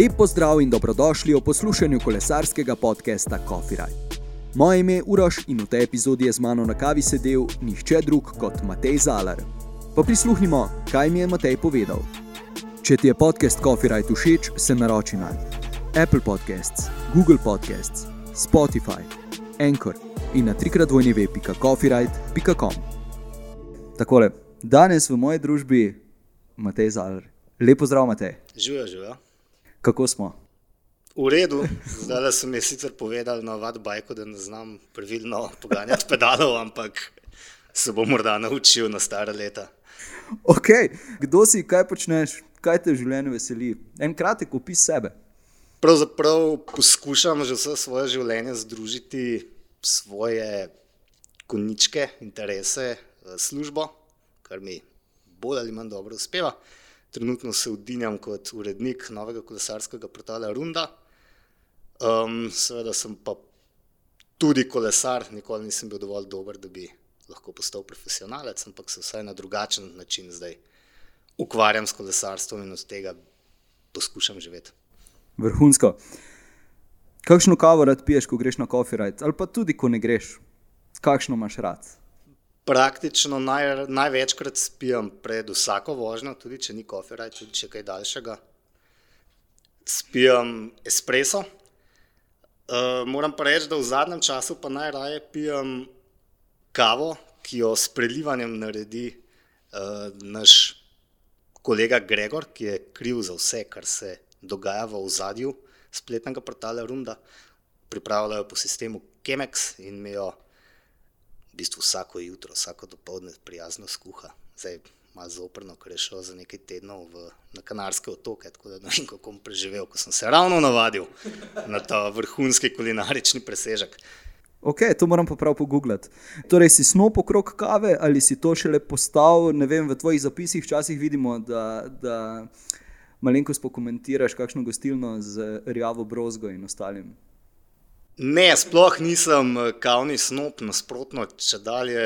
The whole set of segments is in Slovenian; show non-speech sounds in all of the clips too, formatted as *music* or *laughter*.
Lep pozdrav in dobrodošli v poslušanju kolesarskega podcasta Coffee Ride. Moje ime je Uroš in v tej epizodi je z mano na kavi sedel nihče drug kot Matej Zalar. Pa prisluhnimo, kaj mi je Matej povedal. Če ti je podcast Coffee Ride všeč, se naroči na Apple Podcasts, Google Podcasts, Spotify, Anchor in na trikrat vojni web.coffeeride.com. Takole, danes v moji družbi Matej Zalar. Lepo zdrav, Matej. Živijo, živijo. Kako smo? V redu, zdaj sem jim sicer povedal na vadbajku, da ne znam pravilno poganjati pedalov, ampak se bom morda naučil na stare leta. Ok, kdo si, kaj počneš, kaj te v življenju veseli? En kratek opis sebe. Pravzaprav poskušam že vse svoje življenje združiti svoje koničke, interese, eh, službo, kar mi bolj ali manj dobro uspeva. Trenutno se udinjam kot urednik novega kolesarskega portala Runda. Um, seveda sem pa tudi kolesar, nikoli nisem bil dovolj dober, da bi lahko postal profesionalec, ampak se vsaj na drugačen način zdaj ukvarjam s kolesarstvom in od tega poskušam živeti. Vrhunsko. Kakšno kavo rad piješ, ko greš na kofirajt, ali pa tudi, ko ne greš? Kakšno imaš rad? Praktično naj, največkrat spijem pred vsako vožnjo, tudi če ni kofirajt, tudi če kaj daljšega. Spijem espreso. Uh, moram pa reči, da v zadnjem času pa najraje pijem kavo, ki jo s prelivanjem naredi uh, naš kolega Gregor, ki je kriv za vse, kar se dogaja v ozadju spletnega portala Runda. Pripravljajo po sistemu Chemex in mi jo v bistvu vsako jutro, vsako dopoledne prijazno skuha. Zdaj, malo zoprno, ker je šel za nekaj tednov v, na Kanarske otoke, tako da ne vem, kako bom preživel, ko sem se ravno navadil na ta vrhunski kulinarični presežek. Ok, to moram pa prav pogooglati. Torej, si snop okrog kave ali si to šele postal, ne vem, v tvojih zapisih včasih vidimo, da, da malenkost pokomentiraš kakšno gostilno z rjavo brozgo in ostalim. Ne, sploh nisem eh, kavni snop, nasprotno, če dalje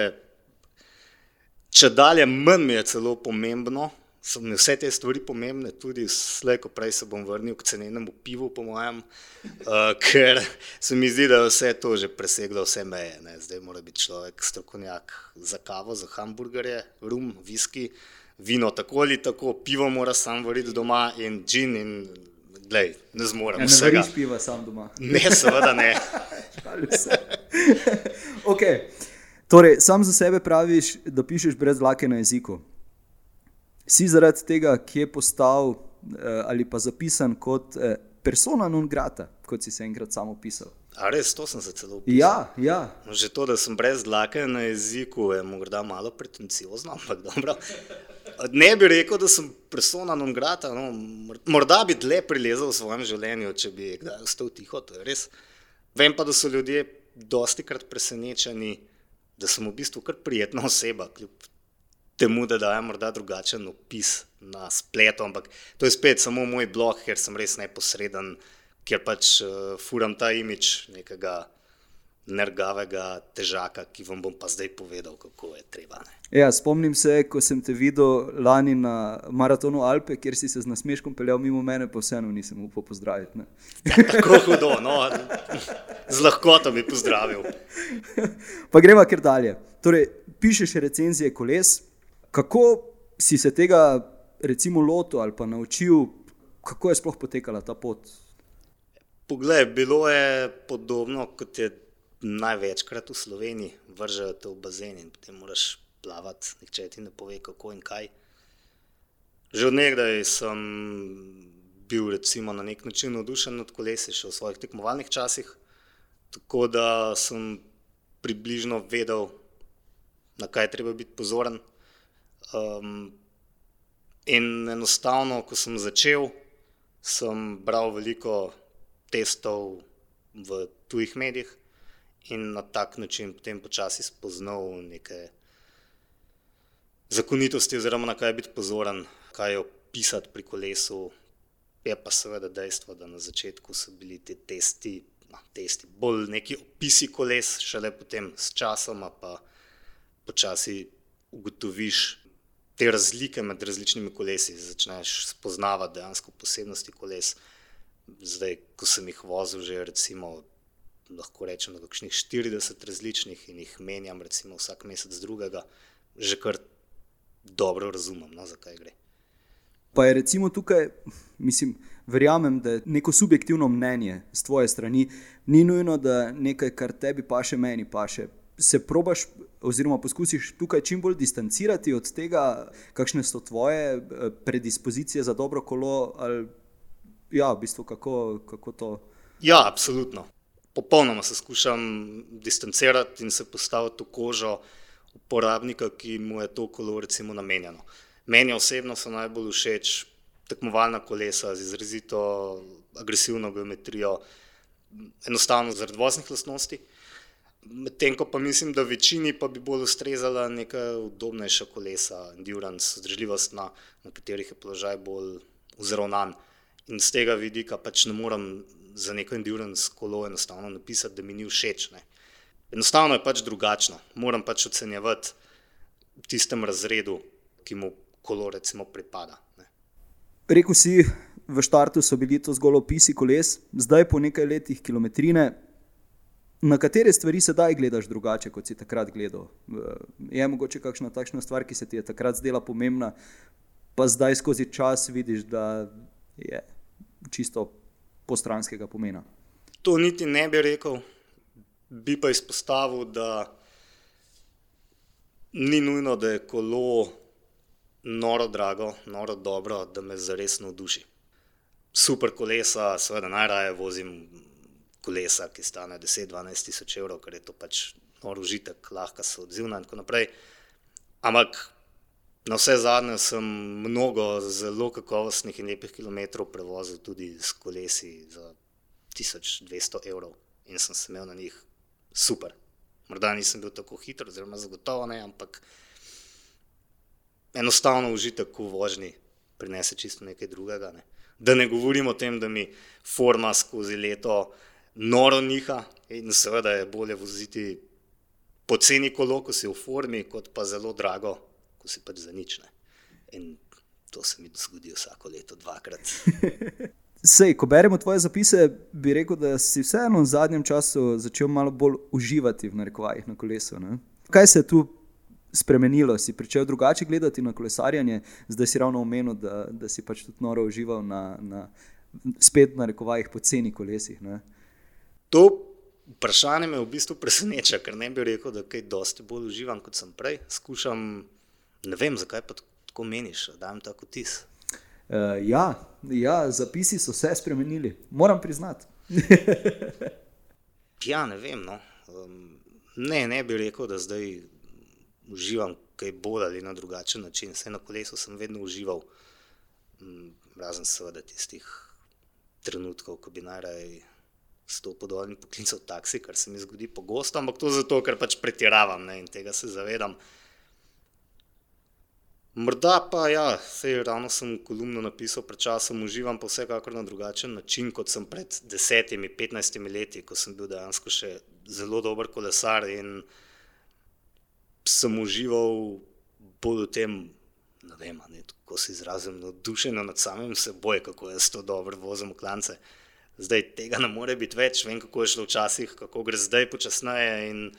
če dalje manj mi je celo pomembno, so mi vse te stvari pomembne, tudi slej, ko prej se bom vrnil k cenenemu pivu, po mojem, uh, ker se mi zdi, da je vse to že preseglo vse meje. Ne. Zdaj mora biti človek strokovnjak za kavo, za hamburgerje, rum, viski, vino tako ali tako, pivo mora sam variti doma in gin in glej, ne zmorem. Ja, ne zveriš piva sam doma. Ne, seveda ne. *laughs* *laughs* okay. Torej, sam za sebe praviš, da pišeš brez lake na jeziku. Si zaradi tega, ki je postal eh, ali pa zapisan kot eh, persona non grata, kot si se enkrat samo opisal. A res, to sem se celo opisal. Ja, ja. Že to, da sem brez lake na jeziku, je morda malo pretenciozno, ampak dobro. Ne bi rekel, da sem persona non grata. No, morda bi dlje prilezel v svojem življenju, če bi kdaj ostal tiho, to je res. Vem pa, da so ljudje dosti krat presenečeni da sem v bistvu kar prijetna oseba, kljub temu, da dajem morda drugačen opis na spletu. Ampak to je spet samo moj blog, ker sem res neposreden, ker pač uh, furam ta imič nekega nergavega težaka, ki vam bom pa zdaj povedal, kako je treba. Ja, spomnim se, ko sem te videl lani na maratonu Alpe, kjer si se z nasmeškom peljal mimo mene, pa vseeno nisem upal pozdraviti. Ja, tako hudo, no, z lahkoto bi pozdravil. *laughs* pa gremo kar dalje. Torej, pišeš recenzije koles. Kako si se tega, recimo, lotil ali pa naučil, kako je sploh potekala ta pot? Poglej, bilo je podobno kot je največkrat v Sloveniji, vržejo te v bazen in potem moraš plavati, nihče ti ne pove, kako in kaj. Že od nekdaj sem bil recimo, na nek način navdušen nad kolesi, še v svojih tekmovalnih časih, tako da sem približno vedel, na kaj treba biti pozoren. Um, in enostavno, ko sem začel, sem bral veliko testov v tujih medijih in na tak način potem počasi spoznal neke zakonitosti, oziroma na kaj biti pozoren, kaj opisati pri kolesu. Je pa seveda dejstvo, da na začetku so bili ti testi, no, testi bolj neki opisi koles, šele potem s časom pa počasi ugotoviš te razlike med različnimi kolesi, začneš spoznavati dejansko posebnosti koles. Zdaj, ko sem jih vozil, že recimo, lahko rečem, da kakšnih 40 različnih in jih menjam, recimo vsak mesec drugega, že kar dobro razumem, no, zakaj gre. Pa je recimo tukaj, mislim, verjamem, da je neko subjektivno mnenje z tvoje strani, ni nujno, da nekaj, kar tebi paše, meni paše. Se probaš, oziroma poskusiš tukaj čim bolj distancirati od tega, kakšne so tvoje eh, predispozicije za dobro kolo, ali ja, v bistvu kako, kako to. Ja, absolutno. Popolnoma se skušam distancirati in se postaviti v kožo uporabnika, ki mu je to kolo recimo namenjeno. Meni osebno so najbolj všeč tekmovalna kolesa z izrazito agresivno geometrijo, enostavno zaradi voznih lastnosti. Medtem ko pa mislim, da večini pa bi bolj ustrezala neka udobnejša kolesa, endurance, zdržljivost, na, na katerih je položaj bolj vzravnan. In z tega vidika pač ne morem za neko endurance kolo enostavno napisati, da mi ni všeč. Ne. Enostavno je pač drugačno. Moram pač ocenjevati v tistem razredu, ki mu kolo recimo pripada. Rekl si, v štartu so bili to zgolj opisi koles, zdaj po nekaj letih kilometrine. Na katere stvari sedaj gledaš drugače, kot si takrat gledal? Je mogoče kakšna takšna stvar, ki se ti je takrat zdela pomembna, pa zdaj skozi čas vidiš, da je čisto postranskega pomena? To niti ne bi rekel, bi pa izpostavil, da ni nujno, da je kolo noro drago, noro dobro, da me zares navduši. Super kolesa, seveda najraje vozim kolesa, ki stane 10-12 tisoč evrov, ker je to pač noro užitek, lahko so odzivna in tako naprej. Ampak na vse zadnje sem mnogo zelo kakovostnih in lepih kilometrov prevozil tudi s kolesi za 1200 evrov in sem se imel na njih super. Morda nisem bil tako hiter, oziroma zagotovo ne, ampak enostavno užitek v vožnji prinese čisto nekaj drugega. Ne. Da ne govorim o tem, da mi forma skozi leto noro niha in seveda je bolje voziti poceni kolo, ko si v formi, kot pa zelo drago, ko si pač za nič. Ne. In to se mi zgodi vsako leto dvakrat. *laughs* Sej, ko beremo tvoje zapise, bi rekel, da si vseeno v zadnjem času začel malo bolj uživati v narekovajih na kolesu. Ne? Kaj se je tu spremenilo, si začel drugače gledati na kolesarjenje, zdaj si ravno omenil, da, da si pač tudi noro užival na, na spet na rekovajih poceni kolesih. Ne? To vprašanje me v bistvu preseneča, ker ne bi rekel, da kaj dosti bolj uživam kot sem prej. Skušam, ne vem, zakaj pa tako meniš, da imam tako tis. Uh, ja, ja, zapisi so se spremenili, moram priznati. *laughs* ja, ne vem. No. Um, ne, ne bi rekel, da zdaj uživam kaj bolj ali na drugačen način. Vse na kolesu sem vedno užival, mm, razen seveda tistih trenutkov, ko bi najraje stopil dol in poklical taksi, kar se mi zgodi pogosto, ampak to zato, ker pač pretiravam ne, in tega se zavedam. Morda pa ja, sej ravno sem kolumno napisal pred časom, uživam pa vsekakor na drugačen način, kot sem pred desetimi, petnajstimi leti, ko sem bil dejansko še zelo dober kolesar in sem užival bolj v tem, da vem, ne, kako se izrazim, navdušen nad samim seboj, kako jaz to dobro vozim v klance. Zdaj tega ne more biti več, vem, kako je šlo včasih, kako gre zdaj počasneje.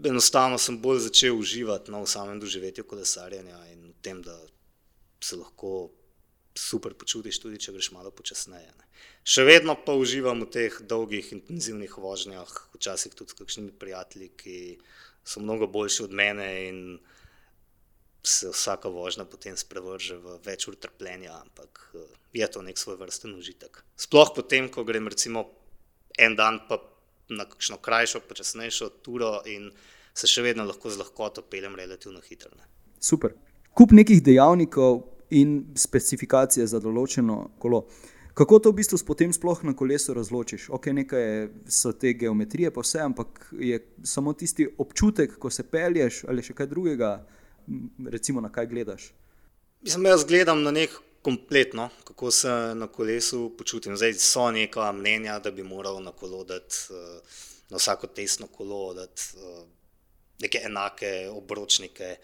Enostavno sem bolj začel uživati no, v samem doživetju kolesarjenja in v tem, da se lahko super počutiš, tudi če greš malo počasneje. Ne. Še vedno pa uživam v teh dolgih, intenzivnih vožnjah, včasih tudi s kakšnimi prijatelji, ki so mnogo boljši od mene in se vsaka vožnja potem sprevrže v več ur trpljenja, ampak je to nek svoj vrsten užitek. Sploh potem, ko grem recimo en dan pa na kakšno krajšo, počasnejšo turo in se še vedno lahko z lahkoto peljem relativno hitro. Ne. Super. Kup nekih dejavnikov in specifikacije za določeno kolo. Kako to v bistvu potem sploh na kolesu razločiš? Ok, nekaj so te geometrije, pa vse, ampak je samo tisti občutek, ko se pelješ ali še kaj drugega, recimo na kaj gledaš. Mislim, jaz gledam na nek kompletno, kako se na kolesu počutim. Zdaj so neka mnenja, da bi moral na kolo dati, eh, na vsako tesno kolo dati eh, neke enake obročnike.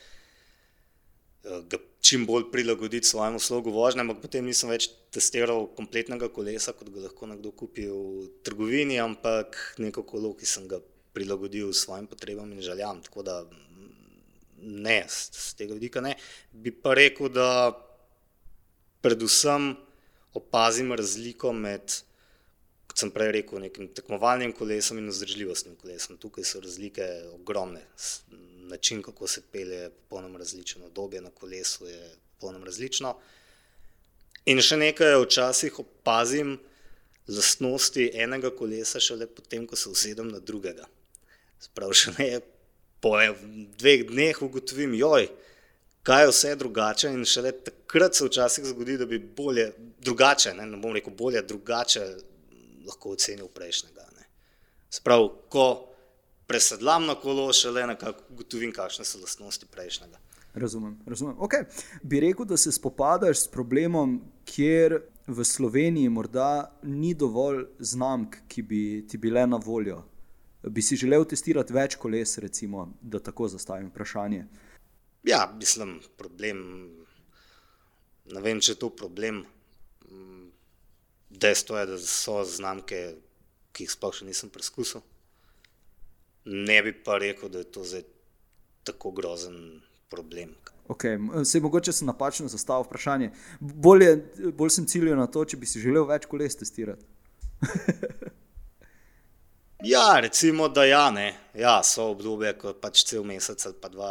ga čim bolj prilagoditi svojemu slogu vožnje, ampak potem nisem več testiral kompletnega kolesa, kot ga lahko nekdo kupi v trgovini, ampak neko kolo, ki sem ga prilagodil svojim potrebam in željam. Tako da ne, z tega vidika ne. Bi pa rekel, da predvsem opazim razliko med, kot sem prej rekel, nekim tekmovalnim kolesom in vzdržljivostnim kolesom. Tukaj so razlike ogromne. Način, kako se pelje, je popolnoma različen, obdobje na kolesu je popolnoma različno. In še nekaj, včasih opazim lastnosti enega kolesa, šele potem, ko se usedem na drugega. Sprav še ne, po dveh dneh ugotovim, joj, kaj je vse drugače. In šele takrat se včasih zgodi, da bi bolje, drugače, ne, ne bom rekel bolje, drugače lahko ocenil prejšnjega. Sprav, ko presedlam na kolo, šele nekako ugotovim, kakšne so lastnosti prejšnjega. Razumem. razumem. Okay. Bi rekel, da se spopadaš s problemom, kjer v Sloveniji morda ni dovolj znamk, ki bi ti bile na voljo. Bi si želel testirati več koles, recimo, da tako zastavim vprašanje? Ja, mislim, problem. Ne vem, če je to problem. Dejstvo je, da so znamke, ki jih sploh še nisem preizkusil. Ne bi pa rekel, da je to zdaj tako grozen problem. Okay. Se mogoče sem napačno zastavil vprašanje. Bolje, bolj sem ciljal na to, če bi si želel več koles testirati. *laughs* Ja, recimo, da ja, ne. ja, so obdobje, ko pač cel mesec ali pa dva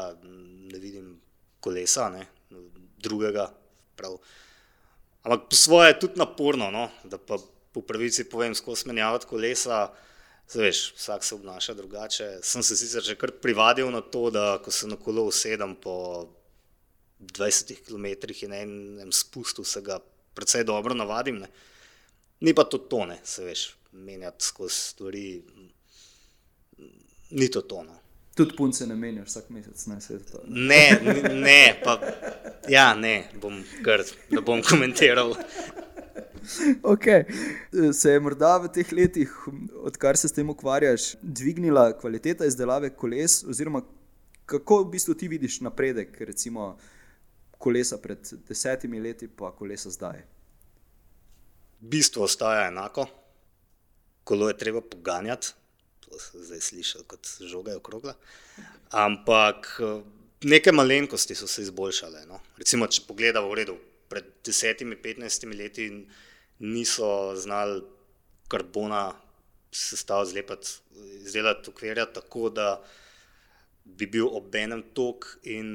ne vidim kolesa, ne, drugega. Prav. Ampak po svoje je tudi naporno, no, da pa po pravici povem, skozi menjavati kolesa. Veš, vsak se obnaša drugače. Sem se sicer že kar privadil na to, da ko se na kolo usedem po 20 km in na enem spustu, se ga precej dobro navadim. Ne. Ni pa to tone, se veš, menjati skozi stvari, ni to tono. Tudi punce ne menjaš vsak mesec, ne se to. Ne, ne, pa ja, ne, bom kar, da bom komentiral. Okay. Se je morda v teh letih, odkar se s tem ukvarjaš, dvignila kvaliteta izdelave koles, oziroma kako v bistvu ti vidiš napredek, recimo kolesa pred desetimi leti, pa kolesa zdaj? Bistvo ostaja enako kolo je treba poganjati, to se zdaj sliši kot žoga je okrogla. Ampak neke malenkosti so se izboljšale. No. Recimo, če pogledamo v redu, pred desetimi, petnajstimi leti niso znali karbona sestav zlepati, izdelati okvirja tako, da bi bil ob enem tok in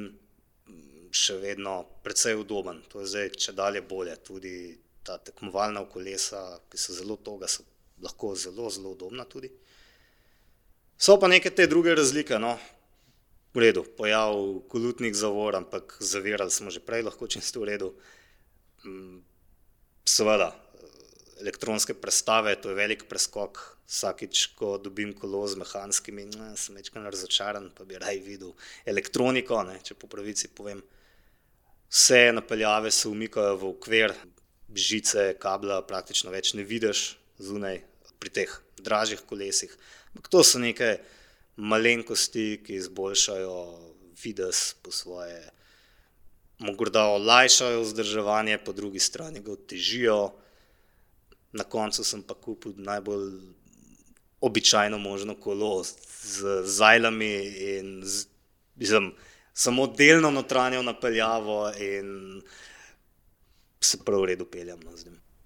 še vedno precej udoben. To je zdaj če dalje bolje. Tudi ta tekmovalna kolesa, ki so zelo toga, so lahko zelo, zelo udobna tudi. So pa neke te druge razlike. No. V redu, pojav kolutnih zavor, ampak zavirali smo že prej, lahko čisto v redu. Mm, seveda, elektronske prestave, to je velik preskok. Vsakič, ko dobim kolo z mehanskimi, ne, sem večkrat razočaran, pa bi raj videl elektroniko, ne, če po pravici povem. Vse napeljave se umikajo v okvir, žice, kabla praktično več ne vidiš zunaj, pri teh dražjih kolesih. Ampak to so neke malenkosti, ki izboljšajo vides po svoje, morda olajšajo vzdrževanje, po drugi strani ga otežijo. Na koncu sem pa kupil najbolj običajno možno kolo z zajlami in z, mislim, samo delno notranjo napeljavo in se prav v redu peljem. No,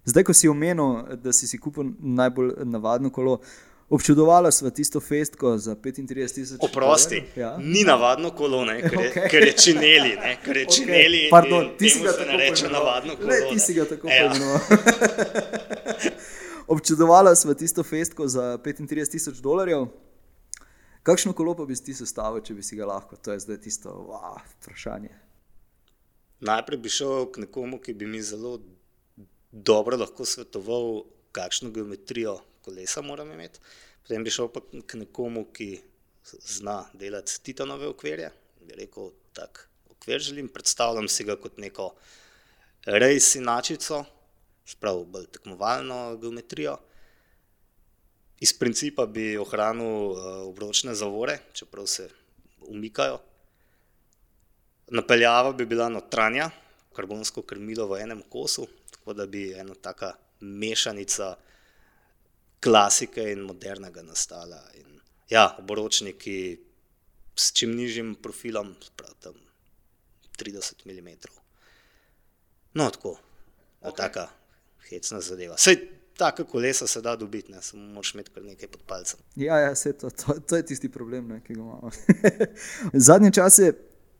Zdaj, ko si omenil, da si si kupil najbolj navadno kolo, občudovala sva tisto festko za 35 tisoč. Oprosti, ja? ni navadno kolo, ne, ker, okay. je, ker je čineli. Ne, ker je okay. čineli Pardon, ti si ga tako reče navadno kolo. Ne, ti si ga tako ja. pojmenoval. *laughs* občudovala sva tisto festko za 35 tisoč dolarjev. Kakšno kolo pa bi si ti sestavil, če bi si ga lahko? To je zdaj tisto wow, vprašanje. Najprej bi šel k nekomu, ki bi mi zelo dobro lahko svetoval, kakšno geometrijo kolesa moram imeti. Potem bi šel pa k nekomu, ki zna delati titanove okvirje. Bi rekel, tak okvir želim, predstavljam si ga kot neko rejsinačico, spravo bolj tekmovalno geometrijo. Iz principa bi ohranil uh, obročne zavore, čeprav se umikajo. Napeljava bi bila notranja, karbonsko krmilo v enem kosu, tako da bi ena taka mešanica klasike in modernega nastala. In, ja, obročniki s čim nižjim profilom, prav tam 30 mm. No, tako, okay. taka hecna zadeva. Sej, Taka kolesa se da dobiti, ne samo moraš imeti kar nekaj pod palcem. Ja, ja to, to, to je tisti problem, ne, ki ga imamo. *laughs* Zadnje čase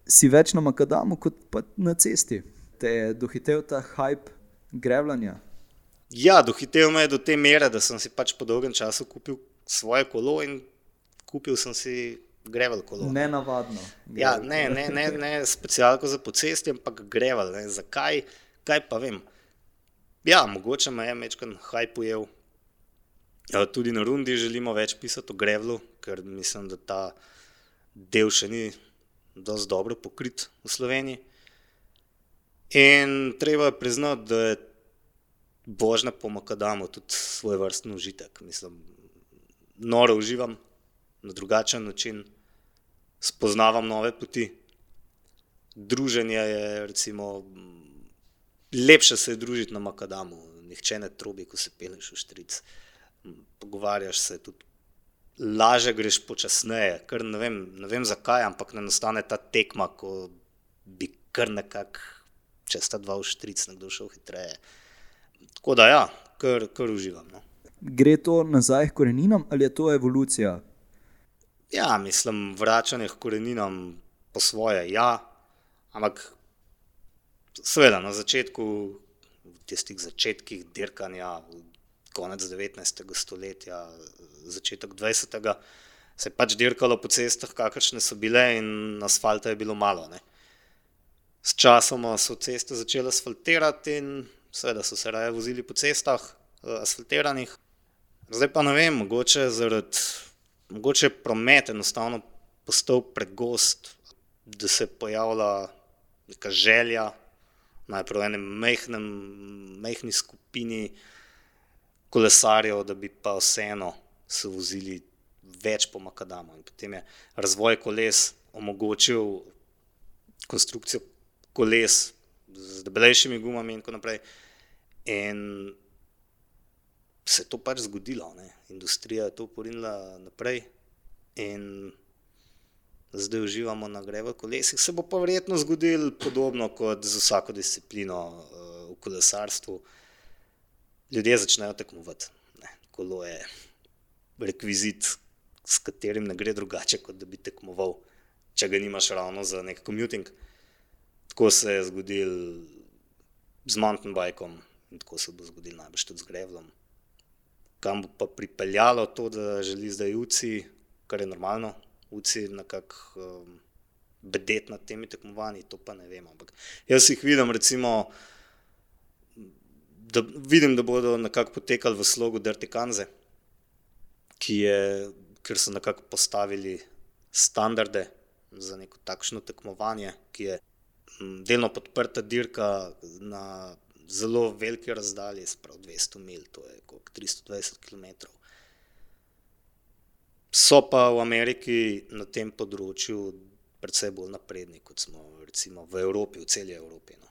si več na Makadamu kot pa na cesti. Te je dohitev ta hype grevljanja. Ja, dohitev me je do te mere, da sem si pač po dolgem času kupil svoje kolo in kupil sem si grevel kolo. Ne navadno. Ja, ne, ne, *laughs* ne, ne specialko za pocesti, ampak grevel. Ne. Zakaj? Kaj pa vem. Ja, mogoče me je večkrat hajpujel. Ja, tudi na Rundi želimo več pisati o grevlu, ker mislim, da ta del še ni dovolj dobro pokrit v Sloveniji. In treba je priznati, da je božna po Makadamu tudi svoj vrstni užitek. Mislim, noro uživam na drugačen način, spoznavam nove poti. Druženje je recimo lepše se je družiti na Makadamu, nihče ne trobi, ko se peleš v štric. Pogovarjaš se tudi. Laže greš počasneje, ker ne vem, ne vem zakaj, ampak ne nastane ta tekma, ko bi kar nekako, če sta dva v štric, nekdo šel hitreje. Tako da, ja, kar, kar uživam. No. Gre to nazaj k koreninam ali je to evolucija? Ja, mislim, vračanje k koreninam po svoje, ja, ampak Seveda, na začetku, v tistih začetkih dirkanja, konec 19. stoletja, začetek 20. se je pač dirkalo po cestah, kakršne so bile, in asfalta je bilo malo. Ne. S časom so ceste začele asfaltirati, in seveda so se raje vozili po cestah, eh, asfaltiranih. Zdaj pa ne vem, mogoče zaradi mogoče promet enostavno postal pregost, da se je pojavila neka želja najprej v enem mehkem, mehki skupini kolesarjev, da bi pa vseeno se vozili več po Makadamu. In potem je razvoj koles omogočil konstrukcijo koles z debelejšimi gumami in tako naprej. In se je to pač zgodilo, ne? industrija je to porinila naprej. In zdaj uživamo na grevo kolesih. Se bo pa verjetno zgodilo podobno kot z vsako disciplino uh, v kolesarstvu. Ljudje začnejo tekmovati. Ne, kolo je rekvizit, s katerim ne gre drugače, kot da bi tekmoval, če ga nimaš ravno za nek commuting. Tako se je zgodil z mountain bikom in tako se bo zgodil najbrž tudi z grevlom. Kam bo pa pripeljalo to, da želi zdaj UCI, kar je normalno, vsi nekako um, bedeti nad temi tekmovanji, to pa ne vem. Ampak jaz jih vidim, recimo, da, vidim, da bodo nekako potekali v slogu Dirty Kanze, ker so nekako postavili standarde za neko takšno tekmovanje, ki je delno podprta dirka na zelo veliki razdalji, spravo 200 mil, to je kot 320 km. So pa v Ameriki na tem področju precej bolj napredni, kot smo recimo v Evropi, v celi Evropi. No.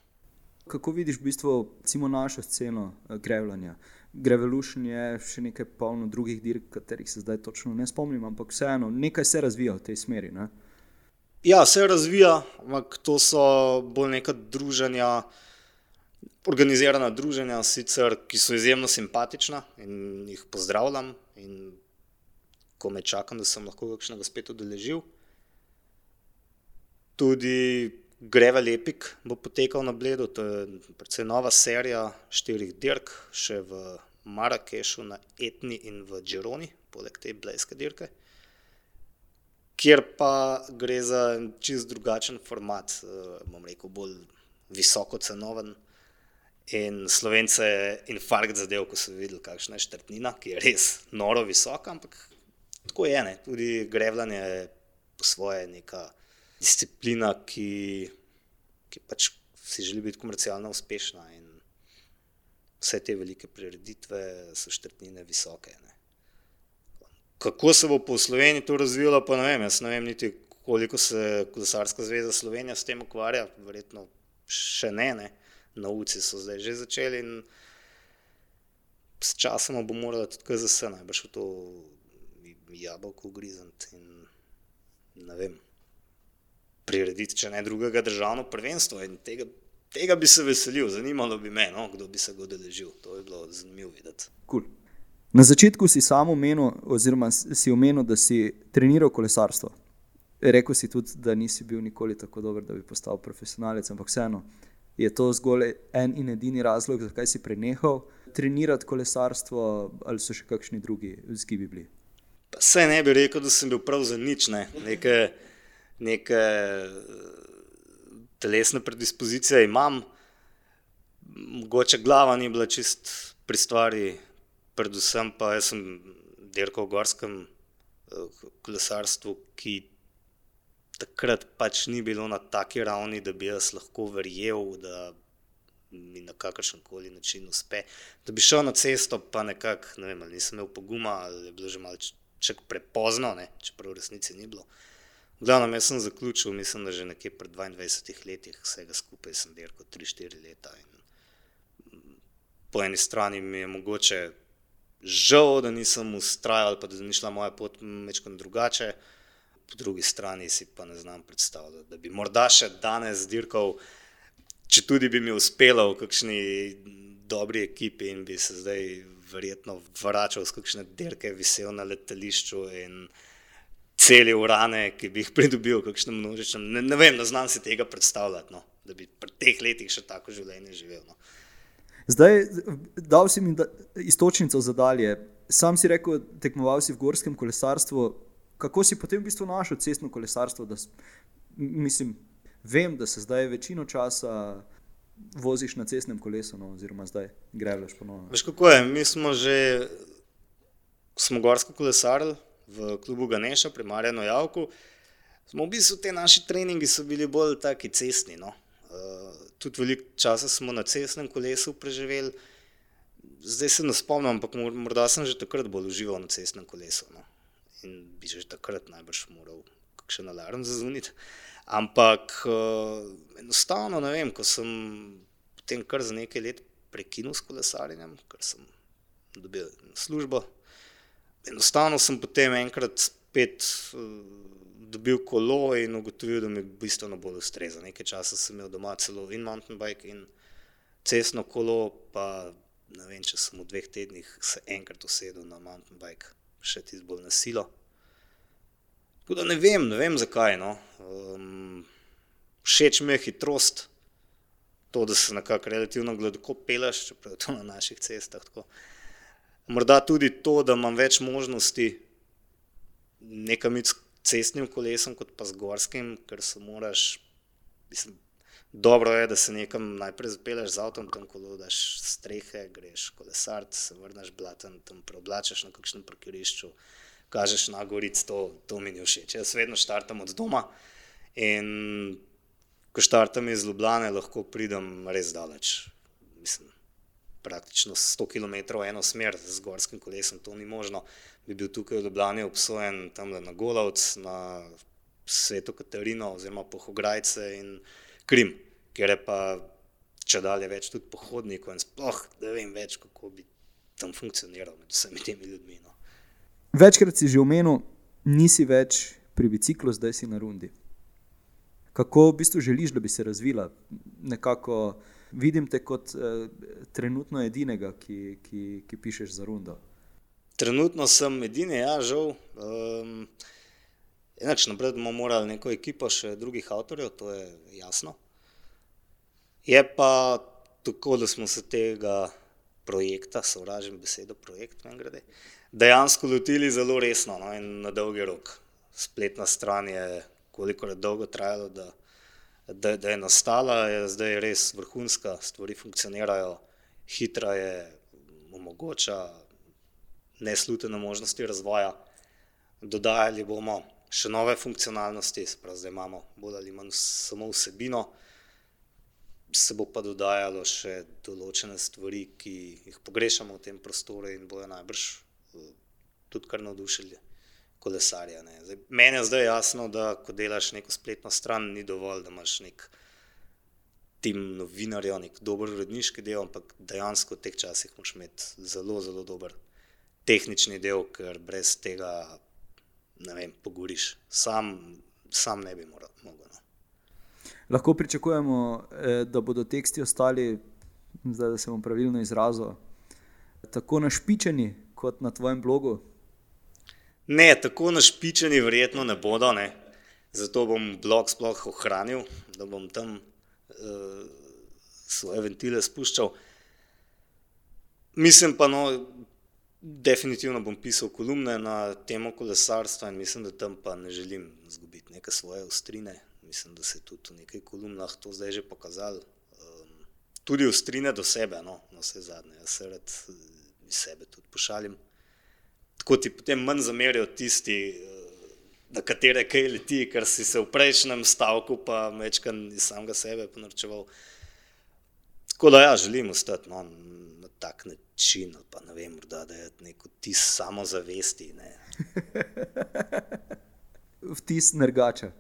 Kako vidiš v bistvu recimo, našo sceno uh, grevljanja? Grevolution je še nekaj polno drugih dirk, katerih se zdaj točno ne spomnim, ampak vseeno nekaj se razvija v tej smeri. Ne? Ja, se razvija, ampak to so bolj neka druženja, organizirana druženja, sicer, ki so izjemno simpatična in jih pozdravljam. In ko me čakam, da sem lahko kakšnega spet udeležil. Tudi Greva Lepik bo potekal na Bledu, to je predvsem nova serija štirih dirk, še v Marrakešu, na Etni in v Džironi, poleg te blejske dirke. Kjer pa gre za čist drugačen format, eh, bom rekel, bolj visoko cenoven. In slovence je infarkt zadev, ko so videli, kakšna je štrtnina, ki je res noro visoka, ampak tako je, ne. tudi grevljanje je po svoje neka disciplina, ki, ki pač si želi biti komercialno uspešna. Vse te velike prireditve so štrtnine visoke. Ne. Kako se bo po Sloveniji to razvijalo, pa ne vem. Jaz ne vem niti, koliko se Kolesarska zveza Slovenija s tem ukvarja, verjetno še ne, ne. nauci so zdaj že začeli in s časom bo morala tudi KZS najbrž v to jabolko ugrizniti in ne vem, prirediti, če ne drugega, državno prvenstvo in tega, tega bi se veselil, zanimalo bi me, no, kdo bi se ga udeležil, to bi bilo zanimivo videti. Cool. Na začetku si samo omenil, oziroma si omenil, da si treniral kolesarstvo. Rekl si tudi, da nisi bil nikoli tako dober, da bi postal profesionalec, ampak vseeno je to zgolj en in edini razlog, zakaj si prenehal trenirati kolesarstvo, ali so še kakšni drugi zgibi bili. Vse ne bi rekel, da sem bil prav za nič, ne. neke, neke telesne predispozicije imam, mogoče glava ni bila čist pri stvari, predvsem pa jaz sem dirkal v gorskem kolesarstvu, ki takrat pač ni bilo na taki ravni, da bi jaz lahko verjel, da mi na kakršen koli način uspe. Da bi šel na cesto, pa nekako, ne vem, nisem imel poguma, ali je bilo že malček prepozno, ne, čeprav v resnici ni bilo. V glavnem, jaz sem zaključil, mislim, da že nekje pri dvaindvajsetih letih, vsega skupaj sem tri, štiri leta in po eni strani mi je mogoče žal, da nisem vztrajal ali pa da ni šla moja pot majčkeno drugače, po drugi strani si pa ne znam predstavljati, da bi morda še danes dirkal, četudi bi mi uspelo v kakšni dobri ekipi in bi se zdaj verjetno vračal s kakšne dirke, visel na letališču in celil rane, ki bi jih pridobil v kakšnem množičnem, ne, ne vem, ne znam si tega predstavljati, no, da bi pri teh letih še tako življenje živel, no. Zdaj, dal si mi iztočnico za dalje. Sam si rekel, tekmoval si v gorskem kolesarstvu. Kako si potem v bistvu našel cestno kolesarstvo? Da, mislim, vem, da se zdaj večino časa voziš na cestnem kolesu, no, oziroma zdaj greš ponovno. Veš kako je, mi smo že, smo gorsko kolesarili v klubu Ganeša pri Marjanu Javku, smo v bistvu ti naši treningi so bili bolj taki cestni, no. Tudi veliko časa smo na cestnem kolesu preživeli. Zdaj se ne spomnim, ampak morda sem že takrat bolj užival na cestnem kolesu, no. In bi že takrat najbrž moral kakšen alarm zazvoniti. Ampak enostavno, ne vem, ko sem potem kar za nekaj let prekinil s kolesarjenjem, ker sem dobil službo, enostavno sem potem enkrat spet dobil kolo in ugotovil, da mi bistveno bolj ustreza. Nekaj časa sem imel doma celo in mountain bike in cestno kolo, pa ne vem, če sem v dveh tednih se enkrat usedel na mountain bike, še tisto bolj na silo. Tako da ne vem, ne vem, zakaj, no. všeč mi je hitrost, to, da se nekako relativno gladko pelješ, čeprav je to na naših cestah tako. Morda tudi to, da imam več možnosti nekam iti cestnim kolesom kot pa z gorskim, ker se moraš, mislim, dobro je, da se nekam najprej zapelješ z avtom, tam kolo daš strehe, greš kolesarit, se vrneš blaten, tam preoblačiš na kakšnem parkirišču, kažeš na gorico, to, to mi ni všeč, jaz vedno štartam od doma in ko štartam iz Ljubljane, lahko pridem res daleč. Mislim, praktično sto kilometrov v eno smer z gorskim kolesom, to ni možno, bi bil tukaj v Ljubljani obsojen tamle na Golovec, na Sveto Katarino oziroma Pohograjce in Krim, kjer je pa čedalje več tudi pohodnikov in sploh ne vem več, kako bi tam funkcioniral med vsemi temi ljudmi, no. Večkrat si že omenil, nisi več pri biciklu, zdaj si na rundi. Kako v bistvu želiš, da bi se razvila? Nekako vidim te kot trenutno edinega, ki, ki, ki pišeš za rundo. Trenutno sem edini, ja, žal. Nič, najprej bomo morali neko ekipo še drugih avtorjev, to je jasno. Je pa tako, da smo se tega projekta, sovražim besedo projekt, mimogrede, dejansko lotili zelo resno, no, in na dolgi rok. Spletna stran je, kolikor je dolgo trajalo, da, da, da je nastala, je zdaj res vrhunska, stvari funkcionirajo, hitra je, omogoča neslutene možnosti razvoja. Dodajali bomo še nove funkcionalnosti, pravi, zdaj imamo bolj ali manj samo vsebino, se bo pa dodajalo še določene stvari, ki jih pogrešamo v tem prostoru in bojo najbrž tudi kar navdušili kolesarja. Zdaj, meni je zdaj jasno, da ko delaš neko spletno stran, ni dovolj, da imaš nek tim novinarjev, nek dober uredniški del, ampak dejansko v teh časih moraš imeti zelo, zelo dober tehnični del, ker brez tega ne vem, pogoriš. Sam, sam ne bi mogel. No. Lahko pričakujemo, eh, da bodo teksti ostali, zdaj, da se bom pravilno izrazil, tako našpičeni kot na tvojem blogu. Ne, tako našpičeni, verjetno ne bodo. Ne. Zato bom blog sploh ohranil, da bom tam uh, svoje ventile spuščal. Mislim pa, no, definitivno bom pisal kolumne na temo kolesarstva in mislim, da tam pa ne želim izgubiti neke svoje ostrine. Mislim, da se je tudi v nekaj kolumnah to zdaj že pokazalo. Um, tudi ostrine do sebe, no, na vse zadnje. Jaz se rad iz sebe tudi pošalim tako ti potem manj zamerijo tisti, eh, na katere kaj leti, ker si se v prejšnjem stavku, pa večkrat iz samega sebe ponorčeval. Tako da ja, želim ostati no, tak način, pa ne vem, morda, da je neko tis samozavesti. Ne. *laughs* Vtis nergača.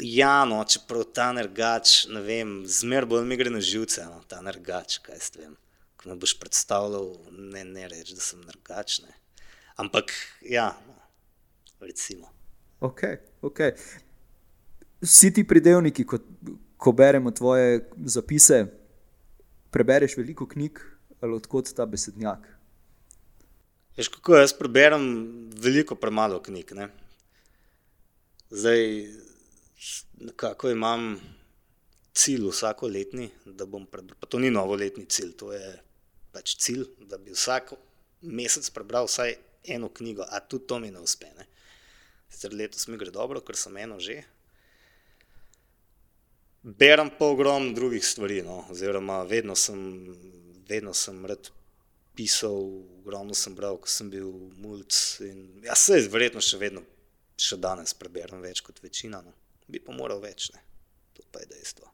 Ja, no, čeprav ta nergač, ne vem, zmer bolj mi gre na živce, no, ta nergač, kaj s tem. Ko me boš predstavljal, ne, ne reči, da sem nergač. Ne. Ampak, ja, no, recimo. Ok, ok. Vsi ti pridevniki, ko, ko beremo tvoje zapise, prebereš veliko knjig ali odkot ta besednjak? Veš, kako jaz preberem veliko premalo knjig. Ne? Zdaj, nekako imam cilj vsako letni, da bom prebral. Pa to ni novoletni cilj, to je pač cilj, da bi vsak mesec prebral vsaj eno knjigo, a tudi to mi ne uspe. Ne? Sicer letos mi gre dobro, ker sem eno že. Berem pa ogromno drugih stvari, no? oziroma vedno sem, vedno sem rad pisal, ogromno sem bral, ko sem bil mulj. Ja, se verjetno še vedno, še danes preberem več kot večina, no? bi pa moral več, ne? to pa je dejstvo.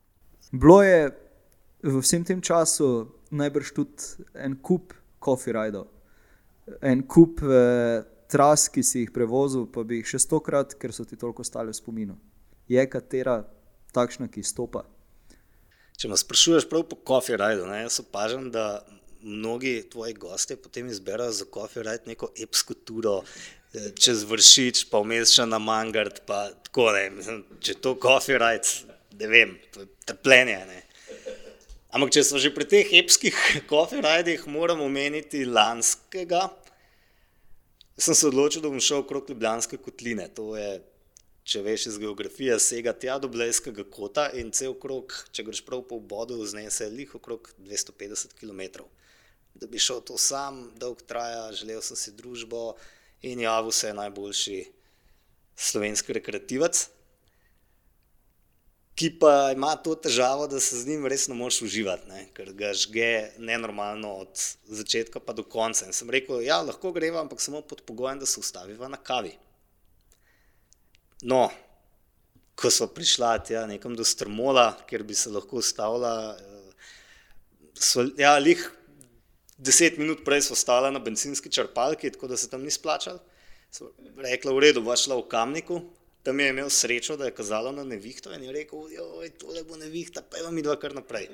Bilo je v vsem tem času najbrž tudi en kup coffee rajdov en kup eh, tras, ki si jih prevozil, pa bi jih še stokrat, ker so ti toliko ostale v spominu. Je katera takšna, ki stopa? Če me sprašuješ prav po kofi rajdu, ne, jaz opažam, da mnogi tvoji gosti potem izberajo za kofi rajd neko epsko turo. Eh, čez vršič, pa vmes še na mangard, pa tako ne. Če to kofi rajd, ne vem, trpljenje. Ne. Ampak, če smo že pri teh epskih *laughs* koferajdih, moram omeniti lanskega. Sem se odločil, da bom šel okrog Ljubljanske kotline. To je, če veš iz geografije, sega tja do Blejskega kota in cel krog, če greš prav po vodu, znese lih okrog 250 km. Da bi šel to sam, dolg traja, želel sem si družbo in javil se je najboljši slovenski rekreativec ki pa ima to težavo, da se z njim res ne moreš uživati, ne? ker ga žge nenormalno od začetka pa do konca. In sem rekel, ja, lahko greva, ampak samo pod pogojem, da se ustaviva na kavi. No, ko smo prišla tja nekam do Strmola, kjer bi se lahko ustavila, eh, so, ja, lih deset minut prej smo stala na benzinski črpalki, tako da se tam ni splačal. Rekla, v redu, bo šla v kamniku, tam je imel srečo, da je kazalo na nevihto in je rekel, da je to lepo nevihta, pa je vam idva kar naprej.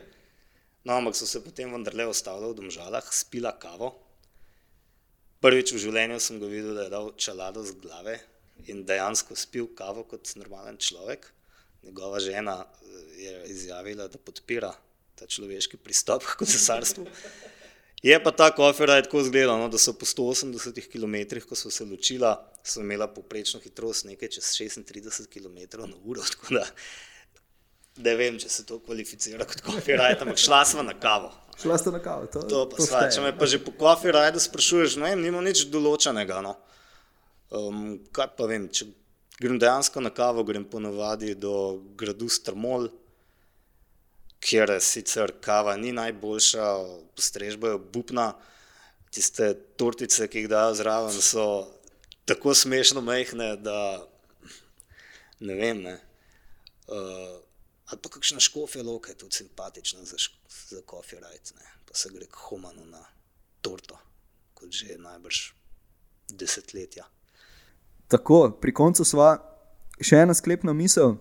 No, ampak so se potem vendarle ostale v domžalah, spila kavo. Prvič v življenju sem ga videl, da je dal čelado z glave in dejansko spil kavo kot normalen človek. Njegova žena eh, je izjavila, da podpira ta človeški pristop k cesarstvu. Je pa ta kofer tako izgledal, no, da so po 180 km, ko so se ločila, so imela poprečno hitrost nekaj čez 36 km na uro. *laughs* Da, ne vem, če se to kvalificira kot kofer, ampak šla smo na kavo. Šla ste na kavo, to, to pa sva, Če me pa že po kofer rajdu sprašuješ, no, nima nič določenega. No. Um, kaj pa vem, če grem dejansko na kavo, grem ponovadi do gradu Strmol kjer sicer kava ni najboljša, postrežba je bupna, tiste tortice, ki jih dajo zraven, so tako smešno mehne, da ne vem. Ne. Uh, ali pa kakšna škofija loka je tudi simpatična za, za kofi rajc, pa se gre k humanu na torto, kot že najbrž desetletja. Tako, pri koncu sva še ena sklepna misel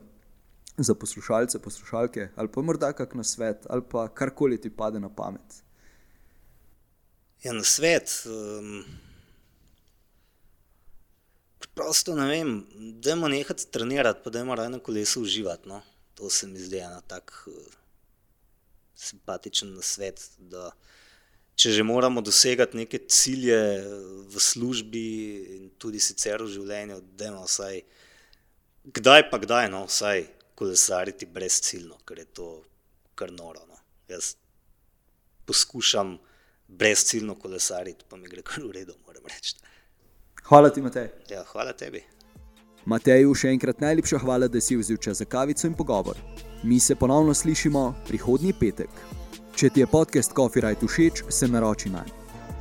za poslušalce, poslušalke, ali pa morda kak na svet, ali pa karkoli ti pade na pamet. Ja, na svet. Um, prosto ne vem, da imamo nekaj trenirati, pa da imamo raje na kolesu uživati. No? To se mi zdi ena tako uh, simpatičen svet. Da, če že moramo dosegati neke cilje v službi in tudi sicer v življenju, da imamo vsaj, kdaj pa kdaj, no, vsaj kolesariti brezciljno, ker je to kar noro. No. Jaz poskušam brezciljno kolesariti, pa mi gre kar v redu, moram reči. Hvala ti, Matej. Ja, hvala tebi. Mateju še enkrat najlepša hvala, da si vzel čas za kavico in pogovor. Mi se ponovno slišimo prihodnji petek. Če ti je podcast Coffee Right všeč, se naroči na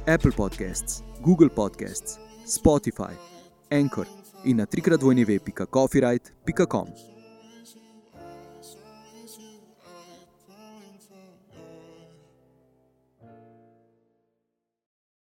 Apple Podcasts, Google Podcasts, Spotify, Anchor in na trikratvojneve.coffeeright.com.